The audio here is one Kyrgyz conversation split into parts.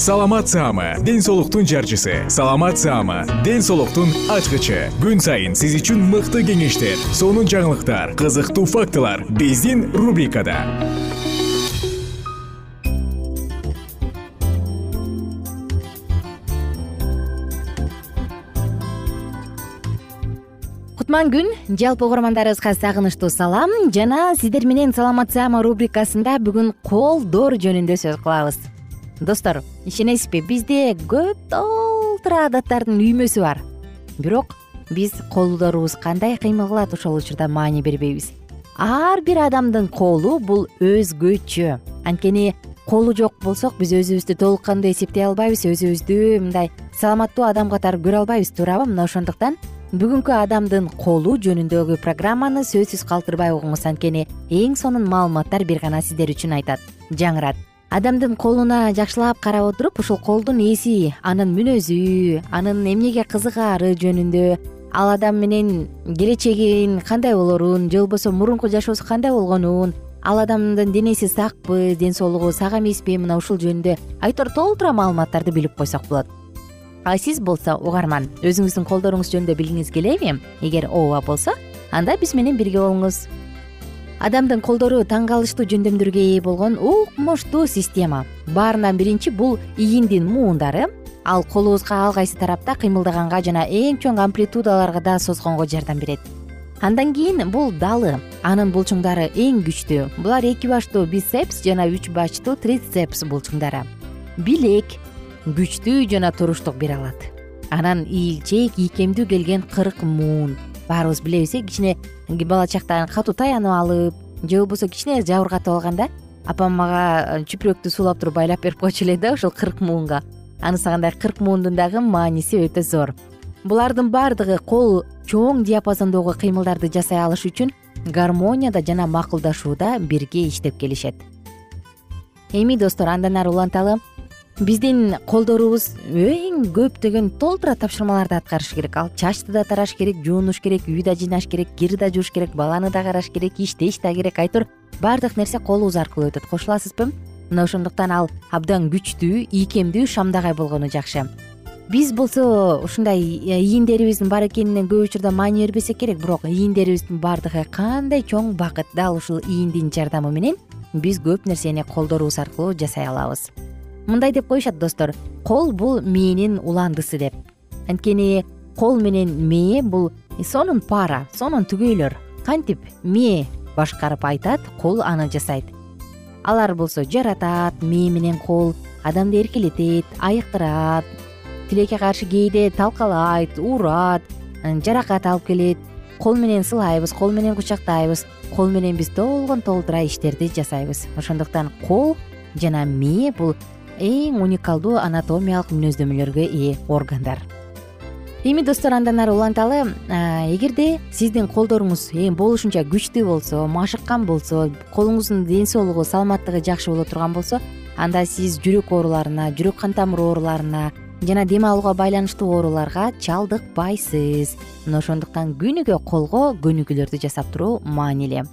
саламат саама ден соолуктун жарчысы. Саламат саама ден соолуктун ачкычы. Күн сайын сиз үчүн мыкты кеңештер сонун жаңылыктар кызыктуу фактылар биздин рубрикада. Кутман күн жалпы угармандарыбызга сагынычтуу салам. Жана сиздер менен саламат саама рубрикасында бүгүн колдор жөнүндө сөз кылабыз достор ишенесизби бизде көп толтура адаттардын үймөсү бар. Бирок биз колдорубуз кандай кыймыл кылат ошол учурда маани бербейбиз. Ар бир адамдын колу бул өзгөчө анткени колу жок болсок биз өзүбүздү толук кандуу эсептей албайбыз өзүбүздү мындай саламаттуу адам катары көрө албайбыз туурабы. Мына ошондуктан бүгүнкү адамдын колу жөнүндөгү программаны сөзсүз калтырбай угуңуз. Анткени эң сонун маалыматтар бир гана сиздер үчүн айтат. Жаңырат адамдын колуна жакшылап карап отуруп ушул колдун ээси анын мүнөзү анын эмнеге кызыгаары жөнүндө. Ал адам менен келечегин кандай болорун же болбосо мурунку жашоосу кандай болгонун ал адамдын денеси сакпы ден соолугу сак эмеспи мына ушул жөнүндө айтор толтура маалыматтарды билип койсок болот. А сиз болсо угарман өзүңүздүн колдоруңуз жөнүндө билгиңиз келеби? Эгер ооба болсо анда биз менен бирге болуңуз адамдын колдору таң калыштуу жөндөмдөргө ээ болгон укмуштуу система. Баарынан биринчи бул ийиндин муундары. Ал колубузга ар кайсы тарапта кыймылдаганга жана эң чоң амплитудаларга да созгонго жардам берет. Андан кийин бул далы. Анын булчуңдары эң күчтүү. Булар эки баштуу бицепс жана үч баштуу трицепс булчуңдары. Билек күчтүү жана туруштук бере алат. Анан ийилчээк ийкемдүү келген кырк муун. Баарыбыз билебиз э кичине бала чакта катуу таянып алып же болбосо кичине жабыркатып алганда апам мага чүпүрөктү суулап туруп байлап берип койчу эле да ушул кырк муунга. Анысы кандай кырк муундун дагы мааниси өтө зор. Булардын баардыгы кол чоң диапазондогу кыймылдарды жасай алыш үчүн гармонияда жана макулдашууда бирге иштеп келишет. Эми достор андан ары уланталы биздин колдорубуз эң көптөгөн толтура тапшырмаларды аткарышы керек. Ал чачты да тараш керек жуунуш керек үй да жыйнаш керек кир да жууш керек баланы да караш керек иштеш да керек. Айтор баардык нерсе колубуз аркылуу өтөт. Кошуласызбы мына ошондуктан ал абдан күчтүү ийкемдүү шамдагай болгону жакшы. Биз болсо ушундай э, ийиндерибиздин бар экенине көп учурда маани бербесек керек бирок ийиндерибиздин баардыгы кандай чоң бакыт дал ушул ийиндин жардамы менен биз көп нерсени колдорубуз аркылуу жасай алабыз мындай деп коюшат достор. Кол бул мээнин уландысы деп. Анткени кол менен мээ бул сонун пара сонун түгөйлөр. Кантип мээ башкарып айтат кол аны жасайт. Алар болсо жаратат мээ менен кол адамды эркелетет айыктырат тилекке каршы кээде талкалайт урат жаракат алып келет. Кол менен сылайбыз кол менен кучактайбыз кол менен биз толгон толтура иштерди жасайбыз. Ошондуктан кол жана мээ бул эң уникалдуу анатомиялык мүнөздөмөлөргө ээ органдар. Эми достор андан ары уланталы эгерде сиздин колдоруңуз эми болушунча күчтүү болсо машыккан болсо колуңуздун ден соолугу саламаттыгы жакшы боло турган болсо анда сиз жүрөк ооруларына жүрөк кан тамыр ооруларына жана дем алууга байланыштуу ооруларга чалдыкпайсыз мына ошондуктан күнүгө колго көнүгүүлөрдү жасап туруу маанилүү.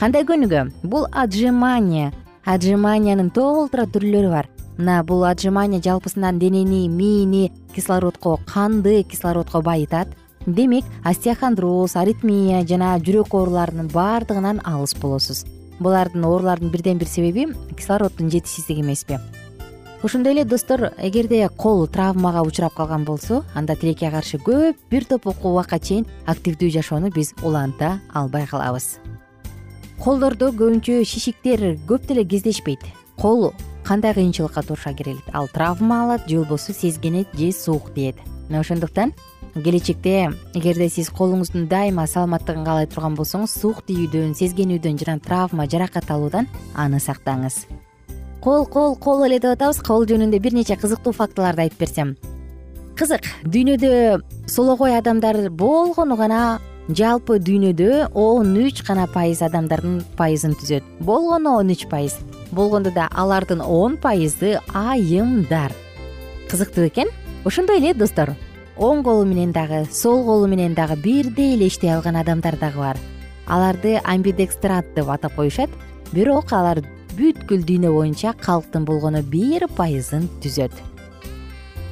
Кандай көнүгүү бул отжимание отжиманиянын толтура түрлөрү бар мына бул отжимание жалпысынан денени мээни кислородко канды кислородко байытат. Демек остеохондроз аритмия жана жүрөк ооруларынын баардыгынан алыс болосуз. Булардын оорулардын бирден бир себеби кислороддун жетишсиздиги эмеспи ошондой эле достор эгерде кол травмага учурап калган болсо анда тилекке каршы көп бир топ убакка чейин активдүү жашоону биз уланта албай калабыз. Колдордо көбүнчө шишиктер көп деле кездешпейт кол кандай кыйынчылыкка дуушар келет ал травма алат же болбосо сезгенет же суук тиет мына ошондуктан келечекте эгерде сиз колуңуздун дайыма саламаттыгын каалай турган болсоңуз суук тийүүдөн сезгенүүдөн жана травма жаракат алуудан аны сактаңыз. Кол кол кол эле деп атабыз. Кол жөнүндө бир нече кызыктуу фактыларды айтып берсем. Кызык дүйнөдө солокой адамдар болгону гана жалпы дүйнөдө он үч гана пайыз адамдардын пайызын түзөт. Болгону он үч пайыз. Болгондо да алардын он пайызы айымдар. Кызыктуу бекен ошондой эле достор. Оң колу менен дагы сол колу менен дагы бирдей эле иштей алган адамдар дагы бар. Аларды амбидекстрат деп атап коюшат бирок алар бүткүл дүйнө боюнча калктын болгону бир пайызын түзөт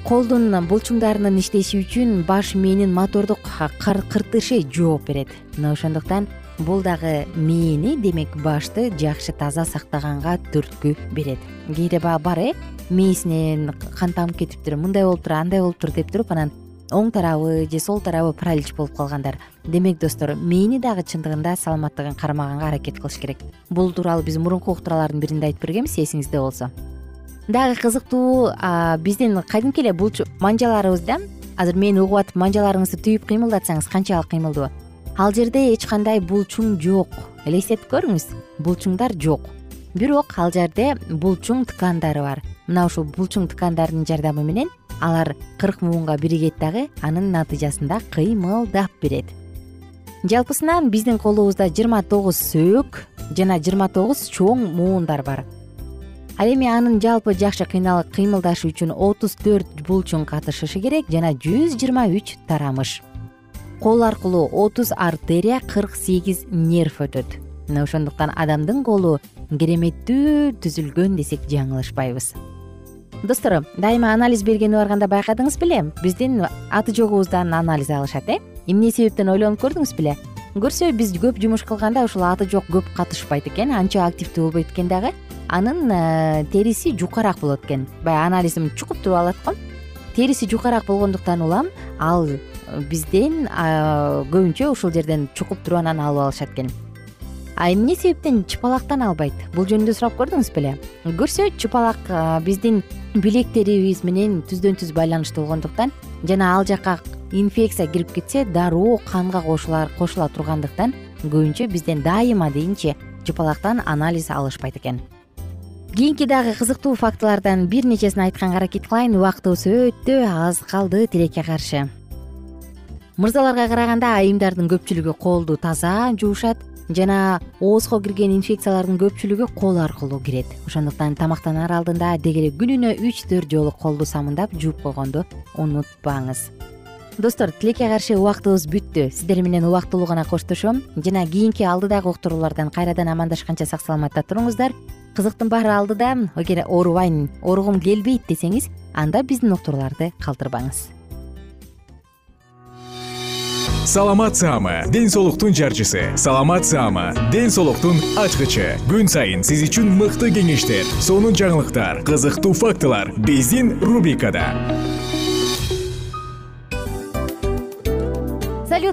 колдун булчуңдарынын иштеши үчүн баш мээнин мотордук кыртышы жооп берет. Мына ошондуктан бул дагы мээни демек башты жакшы таза сактаганга түрткү берет. Кээде баягы бар э? Мээсинен кан тамып кетиптир мындай болуптур андай болуптур деп туруп анан оң тарабы же сол тарабы паралич болуп калгандар. Демек достор мээни дагы чындыгында саламаттыгын кармаганга аракет кылыш керек. Бул тууралуу биз мурунку уктуруулардын биринде айтып бергенбиз эсиңизде болсо дагы кызыктуу биздин кадимки эле булчу манжаларыбызда азыр мени угуп атып манжаларыңызды түйүп кыймылдатсаңыз канчалык кыймылдуу ал жерде эч кандай булчуң жок. Элестетип көрүңүз булчуңдар жок. Бирок ал жерде булчуң ткандары бар. Мына ушул булчуң ткандардын жардамы менен алар кырк муунга биригет дагы анын натыйжасында кыймылдап берет. Жалпысынан биздин колубузда жыйырма тогуз сөөк жана жыйырма тогуз чоң муундар бар ал эми анын жалпы жакшы кыймылдашы үчүн отуз төрт булчуң катышышы керек жана жүз жыйырма үч тарамыш. Кол аркылуу отуз артерия кырк сегиз нерв өтөт. Мына ошондуктан адамдын колу кереметтүү түзүлгөн десек жаңылышпайбыз. Достор дайыма анализ бергени барганда байкадыңыз беле? Биздин аты жогубуздан анализ алышат э? Эмне себептен ойлонуп көрдүңүз беле? Көрсө биз көп жумуш кылганда ушул аты жок көп катышпайт экен анча активдүү болбойт экен дагы анын э, териси жукараак болот экен. Баягы анализим чукуп туруп алат го. Териси жукараак болгондуктан улам ал бизден көбүнчө ушул жерден чукуп туруп анан алып алышат экен. А эмне себептен чыпалактан албайт? Бул жөнүндө сурап көрдүңүз беле. Көрсө чыпалак биздин билектерибиз менен түздөн түз байланыштуу болгондуктан жана ал жака инфекция кирип кетсе дароо канга кошула тургандыктан көбүнчө бизден дайыма дейинчи чыпалактан анализ алышпайт экен кийинки дагы кызыктуу фактылардан бир нечесин айтканга аракет кылайын. Убактыбыз өтө аз калды тилекке каршы. Мырзаларга караганда айымдардын көпчүлүгү колду таза жуушат жана оозго кирген инфекциялардын көпчүлүгү кол аркылуу кирет. Ошондуктан тамактанаар алдында деги эле күнүнө үч төрт жолу колду самындап жууп койгонду унутпаңыз достор тилекке каршы убактыбыз бүттү. Сиздер менен убактылуу гана коштошом. Жана кийинки алдыдагы уктуруулардан кайрадан амандашканча сак саламатта туруңуздар. Кызыктын баары алдыда эгер оорубайм ооругум келбейт десеңиз анда биздин уктурууларды калтырбаңыз. Саламат саама ден соолуктун жарчысы. Саламат саама ден соолуктун ачкычы. Күн сайын сиз үчүн мыкты кеңештер сонун жаңылыктар кызыктуу фактылар. Биздин рубрикада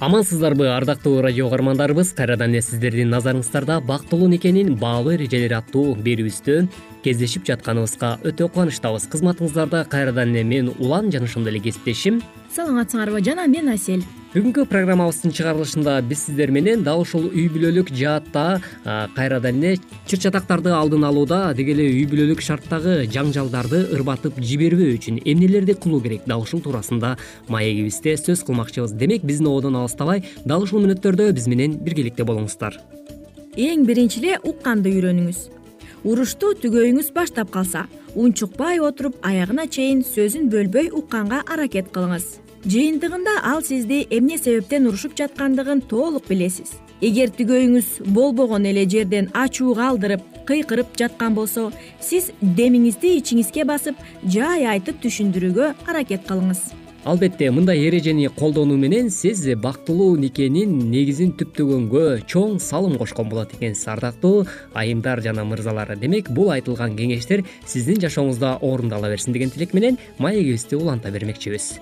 амансыздарбы ардактуу радио угармандарыбыз? Кайрадан эле сиздердин назарыңыздарда бактылуу никенин баалуу эрежелери аттуу берүүбүздө кездешип жатканыбызга өтө кубанычтабыз. Кызматыңыздарда кайрадан эле мен улан жана ошондой эле кесиптешим. Саламатсыңарбы жана мен асель бүгүнкү программабыздын чыгарылышында биз сиздер менен дал ушул үй бүлөлүк жаатта кайрадан эле чыр чатактарды алдын алууда деги эле үй бүлөлүк шарттагы жаңжалдарды ырбатып жибербөө үчүн эмнелерди кылуу керек дал ушул туурасында маегибизде сөз кылмакчыбыз. Демек биздин ободон алыстабай дал ушул мүнөттөрдө биз менен биргеликте болуңуздар. Эң биринчи эле укканды үйрөнүңүз. Урушту түгөйүңүз баштап калса унчукпай отуруп аягына чейин сөзүн бөлбөй укканга аракет кылыңыз жыйынтыгында ал сизди эмне себептен урушуп жаткандыгын толук билесиз. Эгер түгөйүңүз болбогон эле жерден ачуу калтырып кыйкырып жаткан болсо сиз демиңизди ичиңизге басып жай айтып түшүндүрүүгө аракет кылыңыз. Албетте мындай эрежени колдонуу менен сиз бактылуу никенин негизин түптөгөнгө чоң салым кошкон болот экенсиз ардактуу айымдар жана мырзалар. Демек бул айтылган кеңештер сиздин жашооңузда орундала берсин деген тилек менен маегибизди уланта бермекчибиз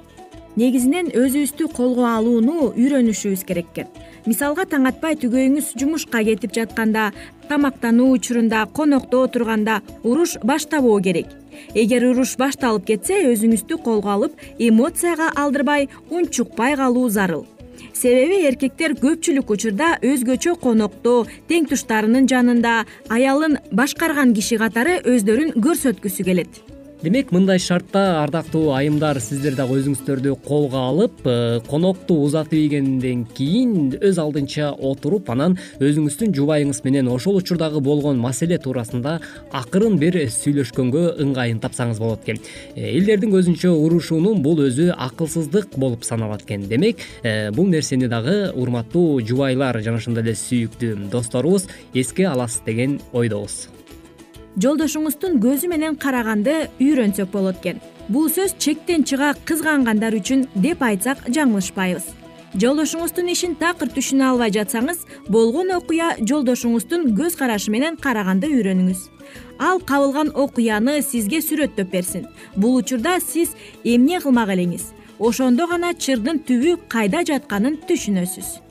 негизинен өзүбүздү колго алууну үйрөнүшүбүз керек экен. Мисалга таң атпай түгөйүңүз жумушка кетип жатканда тамактануу учурунда конокто отурганда уруш баштабоо керек. Эгер уруш башталып кетсе өзүңүздү колго алып эмоцияга алдырбай унчукпай калуу зарыл. Себеби эркектер көпчүлүк учурда өзгөчө конокто тең туштарынын жанында аялын башкарган киши катары өздөрүн көрсөткүсү келет демек мындай шартта ардактуу айымдар сиздер дагы өзүңүздөрдү колго алып э, конокту узатып ийгенден кийин өз алдынча отуруп анан өзүңүздүн жубайыңыз менен ошол учурдагы болгон маселе туурасында акырын бир сүйлөшкөнгө ыңгайын тапсаңыз болот экен. Э, элдердин көзүнчө урушуунун бул өзү акылсыздык болуп саналат экен. Демек э, бул нерсени дагы урматтуу жубайлар жана ошондой эле сүйүктүү досторубуз эске аласыз деген ойдобуз жолдошуңуздун көзү менен караганды үйрөнсөк болот экен. Бул сөз чектен чыга кызгангандар үчүн деп айтсак жаңылышпайбыз. Жолдошуңуздун ишин такыр түшүнө албай жатсаңыз болгон окуя жолдошуңуздун көз карашы менен караганды үйрөнүңүз. Ал кабылган окуяны сизге сүрөттөп берсин. Бул учурда сиз эмне кылмак элеңиз? Ошондо гана чырдын түбү кайда жатканын түшүнөсүз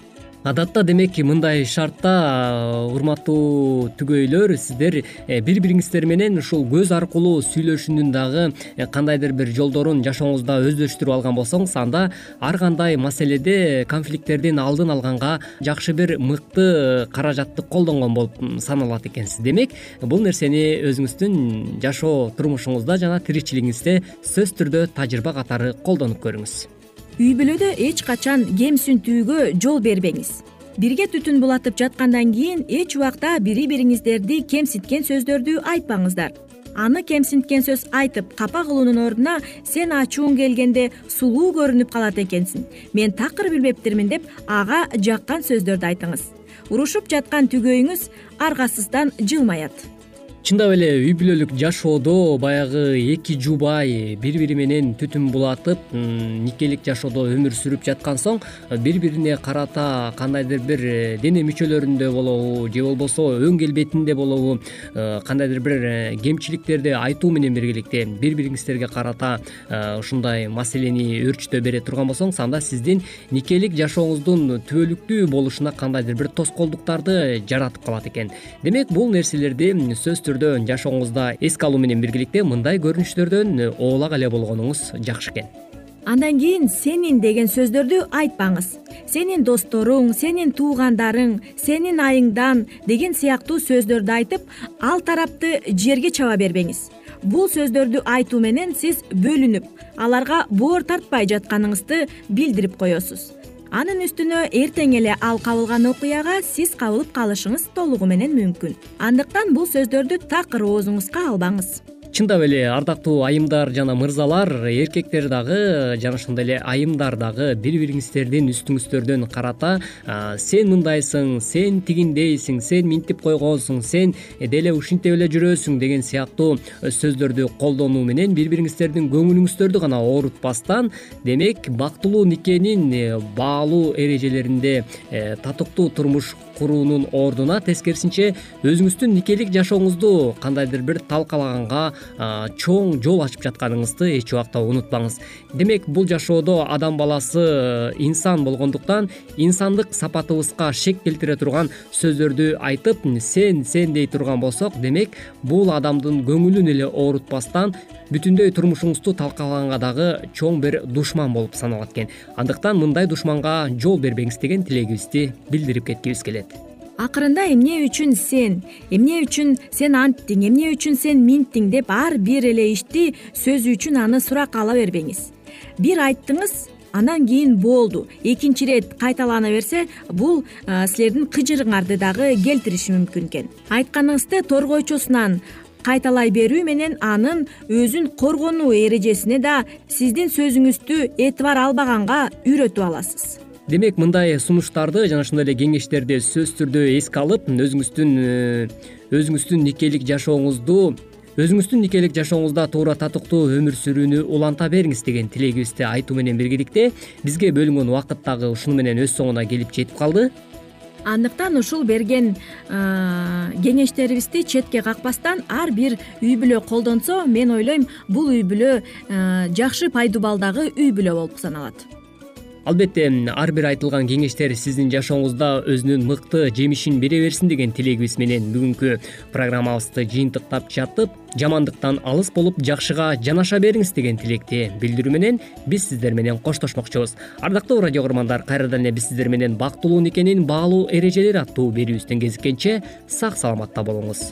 адатта демек мындай шартта урматтуу түгөйлөр сиздер э, бири бириңиздер менен ушул көз аркылуу сүйлөшүүнүн дагы э, кандайдыр бир жолдорун жашооңузда өздөштүрүп алган болсоңуз анда ар кандай маселеде конфликттердин алдын алганга жакшы бир мыкты каражатты колдонгон болуп саналат экенсиз. Демек бул нерсени өзүңүздүн жашоо турмушуңузда жана тиричилигиңизде сөзсүз түрдө тажрыйба катары колдонуп көрүңүз үй бүлөдө эч качан кемсинтүүгө жол бербеңиз. Бирге түтүн булатып жаткандан кийин эч убакта бири бириңиздерди кемсинткен сөздөрдү айтпаңыздар. Аны кемсинткен сөз айтып капа кылуунун ордуна сен ачууң келгенде сулуу көрүнүп калат экенсиң. Мен такыр билбептирмин деп ага жаккан сөздөрдү айтыңыз. Урушуп жаткан түгөйүңүз аргасыздан жылмаят чындап эле үй бүлөлүк жашоодо баягы эки жубай бири бири менен түтүн булатып никелик жашоодо өмүр сүрүп жаткан соң бири бирине карата кандайдыр бир э, дене мүчөлөрүндө болобу же болбосо өң келбетинде болобу э, кандайдыр бир э, кемчиликтерди айтуу менен биргеликте бири бириңиздерге карата ушундай маселени өөрчүтө бере турган болсоңуз анда сиздин никелик жашооңуздун түбөлүктүү болушуна кандайдыр бир тоскоолдуктарды жаратып калат экен. Демек бул нерселерди сөзсүз жашооңузда эске алуу менен биргеликте мындай көрүнүштөрдөн оолак эле болгонуңуз жакшы экен. Андан кийин сенин деген сөздөрдү айтпаңыз. Сенин досторуң сенин туугандарың сенин айыңдан деген сыяктуу сөздөрдү айтып ал тарапты жерге чаба бербеңиз. Бул сөздөрдү айтуу менен сиз бөлүнүп аларга боор тартпай жатканыңызды билдирип коесуз анын үстүнө эртең эле ал кабылган окуяга сиз кабылып калышыңыз толугу менен мүмкүн. Андыктан бул сөздөрдү такыр оозуңузга албаңыз чындап эле ардактуу айымдар жана мырзалар эркектер дагы жана ошондой эле айымдар дагы бири бириңиздердин үстүңүздөрдөн карата сен мындайсың сен тигиндейсиң сен минтип койгонсуң сен деле ушинтип эле жүрөсүң деген сыяктуу сөздөрдү колдонуу менен бири бириңиздердин көңүлүңүздөрдү гана оорутпастан демек бактылуу никенин э, баалуу эрежелеринде э, татыктуу турмуш куруунун ордуна тескерисинче өзүңүздүн никелик жашооңузду кандайдыр бир талкалаганга чоң жол ачып жатканыңызды эч убакта унутпаңыз. Демек бул жашоодо адам баласы э, инсан болгондуктан инсандык сапатыбызга шек келтире турган сөздөрдү айтып сен сен дей турган болсок демек бул адамдын көңүлүн эле оорутпастан бүтүндөй турмушуңузду талкалаганга дагы чоң бир душман болуп саналат экен. Андыктан мындай душманга жол бербеңиз деген тилегибизди билдирип кеткибиз келет. Акырында эмне үчүн сен эмне үчүн сен анттиң эмне үчүн сен минттиң деп ар бир эле ишти сөзү үчүн аны суракка ала бербеңиз. Бир айттыңыз андан кийин болду. Экинчи ирет кайталана берсе бул силердин кыжырыңарды дагы келтириши мүмкүн экен. Айтканыңызды торгойчосунан кайталай берүү менен анын өзүн коргонуу эрежесине да сиздин сөзүңүздү этибар албаганга үйрөтүп аласыз. Демек мындай сунуштарды жана ошондой эле кеңештерди сөзсүз түрдө эске алып өзүңүздүн э, өзүңүздүн никелик жашооңузду өзүңүздүн никелик жашооңузда туура татыктуу өмүр сүрүүнү уланта бериңиз деген тилегибизди айтуу менен биргеликте бизге бөлүнгөн убакыт дагы ушуну менен өз соңуна келип жетип калды андыктан ушул берген кеңештерибизди четке какпастан ар бир үй бүлө колдонсо мен ойлойм бул үй бүлө жакшы пайдубалдагы үй бүлө болуп саналат албетте ар бир айтылган кеңештер сиздин жашооңузда өзүнүн мыкты жемишин бере берсин деген тилегибиз менен бүгүнкү программабызды жыйынтыктап жатып жамандыктан алыс болуп жакшыга жанаша бериңиз деген тилекти билдирүү менен биз сиздер менен коштошмокчубуз. Ардактуу радио кугармандар кайрадан эле биз сиздер менен бактылуу никенин баалуу эрежелери аттуу берүүбүздөн кезиккенче сак саламатта болуңуз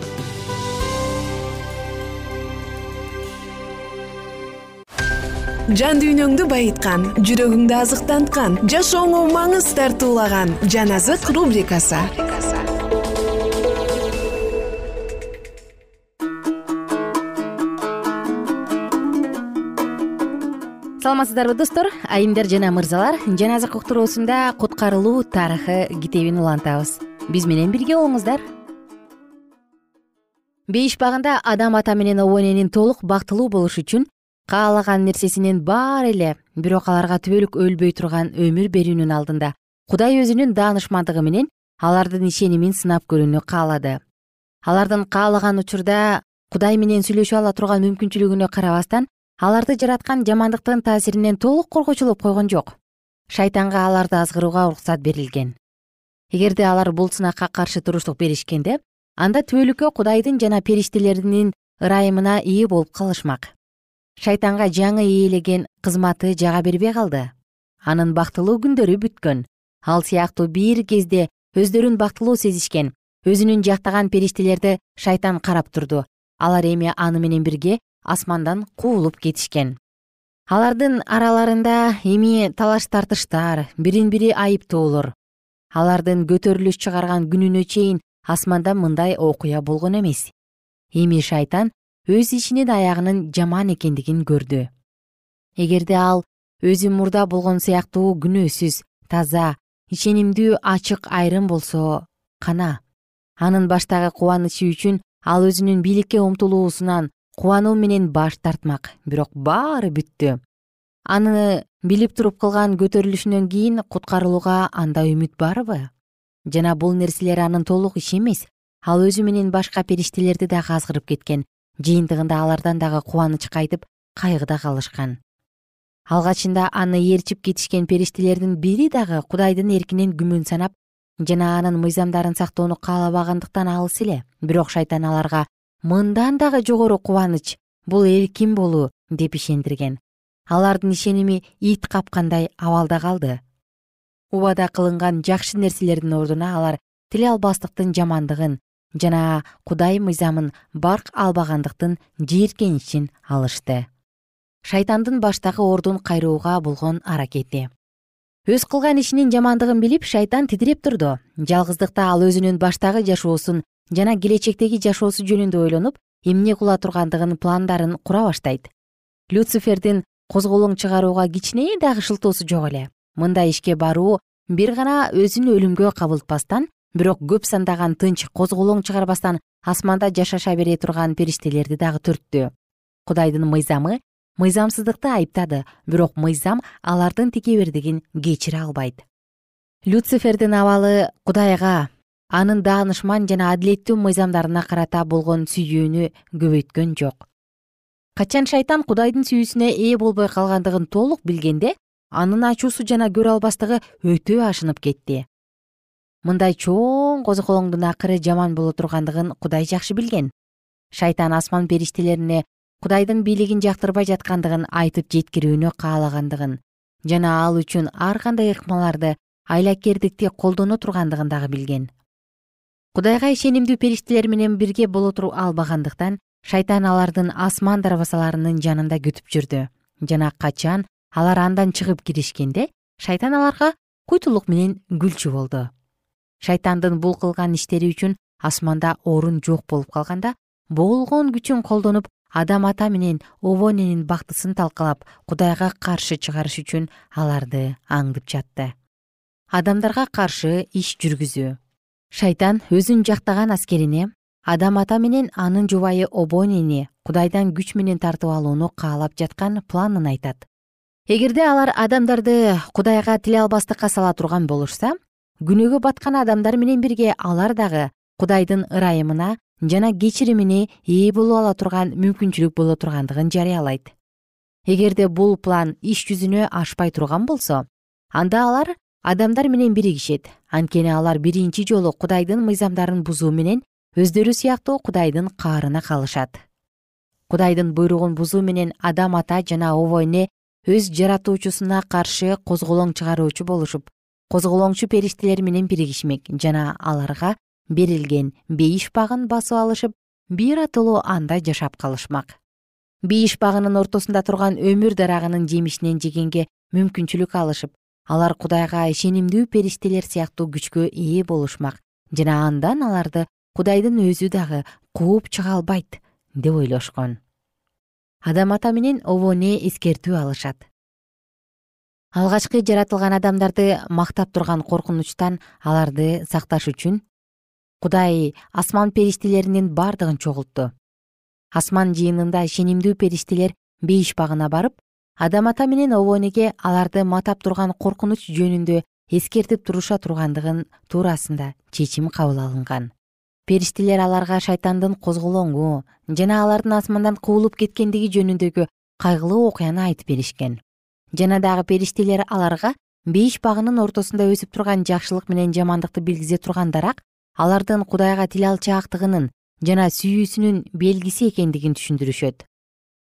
жан дүйнөңдү байыткан жүрөгүңдү азыктанткан жашооңо маңыз тартуулаган жан азык рубрикасы. Саламатсыздарбы достор? Айымдар жана мырзалар жан азык уктуруусунда куткарылуу тарыхы китебин улантабыз. Биз менен бирге болуңуздар. Бейиш багында адам ата менен обо эненин толук бактылуу болушу үчүн каалаган нерсесинин баары эле. Бирок аларга түбөлүк өлбөй турган өмүр берүүнүн алдында кудай өзүнүн даанышмандыгы менен алардын ишенимин сынап көрүүнү каалады. Алардын каалаган учурда кудай менен сүйлөшө ала турган мүмкүнчүлүгүнө карабастан аларды жараткан жамандыктын таасиринен толук коргочулуп койгон жок. Шайтанга аларды азгырууга уруксат берилген. Эгерде алар бул сынакка каршы туруштук беришкенде анда түбөлүккө кудайдын жана периштелеринин ырайымына ээ болуп калышмак шайтанга жаңы ээлеген кызматы жага бербей калды. Анын бактылуу күндөрү бүткөн. Ал сыяктуу бир кезде өздөрүн бактылуу сезишкен өзүнүн жактаган периштелерди шайтан карап турду. Алар эми аны менен бирге асмандан куулуп кетишкен. Алардын араларында эми талаш тартыштар бирин бири айыптоолор алардын көтөрүлүш чыгарган күнүнө чейин асманда мындай окуя болгон эмес. Эми шайтан өз ишинин аягынын жаман экендигин көрдү. Эгерде ал өзү мурда болгон сыяктуу күнөөсүз таза ишенимдүү ачык айрым болсо кана анын баштагы кубанычы үчүн ал өзүнүн бийликке умтулуусунан кубануу менен баш тартмак. Бирок баары бүттү. Аны билип туруп кылган көтөрүлүшүнөн кийин куткарылууга анда үмүт барбы жана бул нерселер анын толук иши эмес ал өзү менен башка периштелерди дагы азгырып кеткен жыйынтыгында алардан дагы кубаныч кайтып кайгыда калышкан. Алгачында аны ээрчип кетишкен периштелердин бири дагы кудайдын эркинен күмөн санап жана анын мыйзамдарын сактоону каалабагандыктан алыс эле. Бирок шайтан аларга мындан дагы жогору кубаныч бул эркин болуу деп ишендирген. Алардын ишеними ит капкандай абалда калды. Убада кылынган жакшы нерселердин ордуна алар тиле албастыктын жамандыгын жана кудай мыйзамын барк албагандыктын жийиркенишин алышты. Шайтандын баштагы ордун кайрууга болгон аракети. Өз кылган ишинин жамандыгын билип шайтан титиреп турду. Жалгыздыкта ал өзүнүн баштагы жашоосун жана келечектеги жашоосу жөнүндө ойлонуп эмне кыла тургандыгын пландарын кура баштайт. Люцифердин козголоң чыгарууга кичине дагы шылтоосу жок эле. Мындай ишке баруу бир гана өзүн өлүмгө кабылтпастан бирок көп сандаган тынч козголоң чыгарбастан асманда жашаша бере турган периштелерди дагы түрттү. Кудайдын мыйзамы мыйзамсыздыкты айыптады бирок мыйзам алардын текебердигин кечире албайт. Люцифердин абалы кудайга анын даанышман жана адилеттүү мыйзамдарына карата болгон сүйүүнү көбөйткөн жок. Качан шайтан кудайдын сүйүүсүнө ээ болбой калгандыгын толук билгенде анын ачуусу жана көрө албастыгы өтө ашынып кетти мындай чоң козголоңдун акыры жаман боло тургандыгын кудай жакшы билген. Шайтан асман периштелерине кудайдын бийлигин жактырбай жаткандыгын айтып жеткирүүнү каалагандыгын жана ал үчүн ар кандай ыкмаларды айлакердикти колдоно тургандыгын дагы билген. Кудайга ишенимдүү периштелер менен бирге боло туруп албагандыктан шайтан алардын асман дарбазаларынын жанында күтүп жүрдү жана качан алар андан чыгып киришкенде шайтан аларга куйтулук менен күлчү болду шайтандын бул кылган иштери үчүн асманда орун жок болуп калганда болгон күчүн колдонуп адам ата менен обо эненин бактысын талкалап кудайга каршы чыгарыш үчүн аларды аңдып жатты. Адамдарга каршы иш жүргүзүү. Шайтан өзүн жактаган аскерине адам ата менен анын жубайы обо энени кудайдан күч менен тартып алууну каалап жаткан планын айтат. Эгерде алар адамдарды кудайга тиле албастыкка сала турган болушса күнөөгө баткан адамдар менен бирге алар дагы кудайдын ырайымына жана кечиримине ээ боло ала турган мүмкүнчүлүк боло тургандыгын жарыялайт. Эгерде бул план иш жүзүнө ашпай турган болсо анда алар адамдар менен биригишет. Анткени алар биринчи жолу кудайдын мыйзамдарын бузуу менен өздөрү сыяктуу кудайдын каарына калышат. Кудайдын буйругун бузуу менен адам ата жана обо эне өз жаратуучусуна каршы козголоң чыгаруучу болушуп козголоңчу периштелер менен биригишмек жана аларга берилген бейиш багын басып алышып биротоло анда жашап калышмак. Бейиш багынын ортосунда турган өмүр дарагынын жемишинен жегенге мүмкүнчүлүк алышып алар кудайга ишенимдүү периштелер сыяктуу күчкө ээ болушмак жана андан аларды кудайдын өзү дагы кууп чыга албайт деп ойлошкон. Адам ата менен обо эне эскертүү алышат алгачкы жаратылган адамдарды мактап турган коркунучтан аларды сакташ үчүн кудай асман периштелеринин бардыгын чогултту асман жыйынында ишенимдүү периштелер бейиш багына барып адам ата менен обо энеге аларды матап турган коркунуч жөнүндө эскертип туруша тургандыгын туурасында чечим кабыл алынган. Периштелер аларга шайтандын козголоңу жана алардын асмандан куулуп кеткендиги жөнүндөгү кайгылуу окуяны айтып беришкен жана дагы периштелер аларга бейиш багынын ортосунда өсүп турган жакшылык менен жамандыкты билгизе тургандарак алардын кудайга тил алчаактыгынын жана сүйүүсүнүн белгиси экендигин түшүндүрүшөт.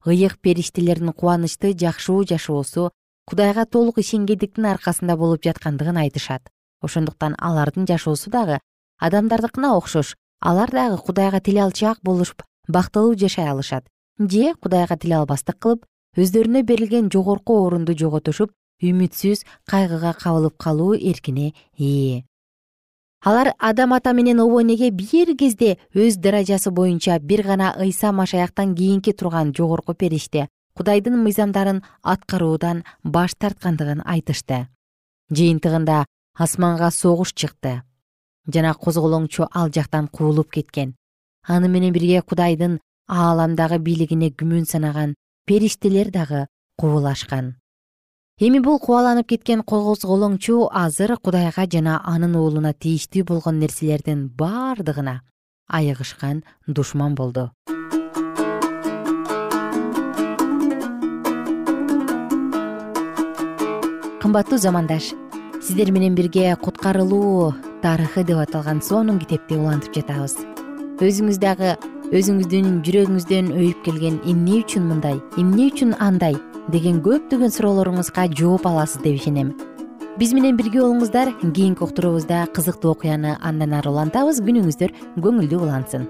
Ыйык периштелердин кубанычты жакшуу жашоосу кудайга толук ишенгендиктин аркасында болуп жаткандыгын айтышат. Ошондуктан алардын жашоосу дагы адамдардыкына окшош алар дагы кудайга тил алчаак болушуп бактылуу жашай алышат же кудайга тил албастык кылып өздөрүнө берилген жогорку орунду жоготушуп үмүтсүз кайгыга кабылып калуу эркине ээ. Алар адам ата менен обо энеге бир кезде өз даражасы боюнча бир гана ыйса машаяктан кийинки турган жогорку периште кудайдын мыйзамдарын аткаруудан баш тарткандыгын айтышты. Жыйынтыгында асманга согуш чыкты. Жана козголоңчу ал жактан куулуп кеткен. Аны менен бирге кудайдын ааламдагы бийлигине күмөн санаган периштелер дагы кубулашкан. Эми бул кубаланып кеткен козголоңчу азыр кудайга жана анын уулуна тийиштүү болгон нерселердин бардыгына айыгышкан душман болду. Кымбаттуу замандаш сиздер менен бирге куткарылуу тарыхы деп аталган сонун китепти улантып жатабыз. Өзүңүз дагы өзүңүздүн жүрөгүңүздөн өйүп келген эмне үчүн мындай эмне үчүн андай деген көптөгөн суроолоруңузга жооп аласыз деп ишенем. Биз менен бирге болуңуздар кийинки уктуруубузда кызыктуу окуяны андан ары улантабыз күнүңүздөр көңүлдүү улансын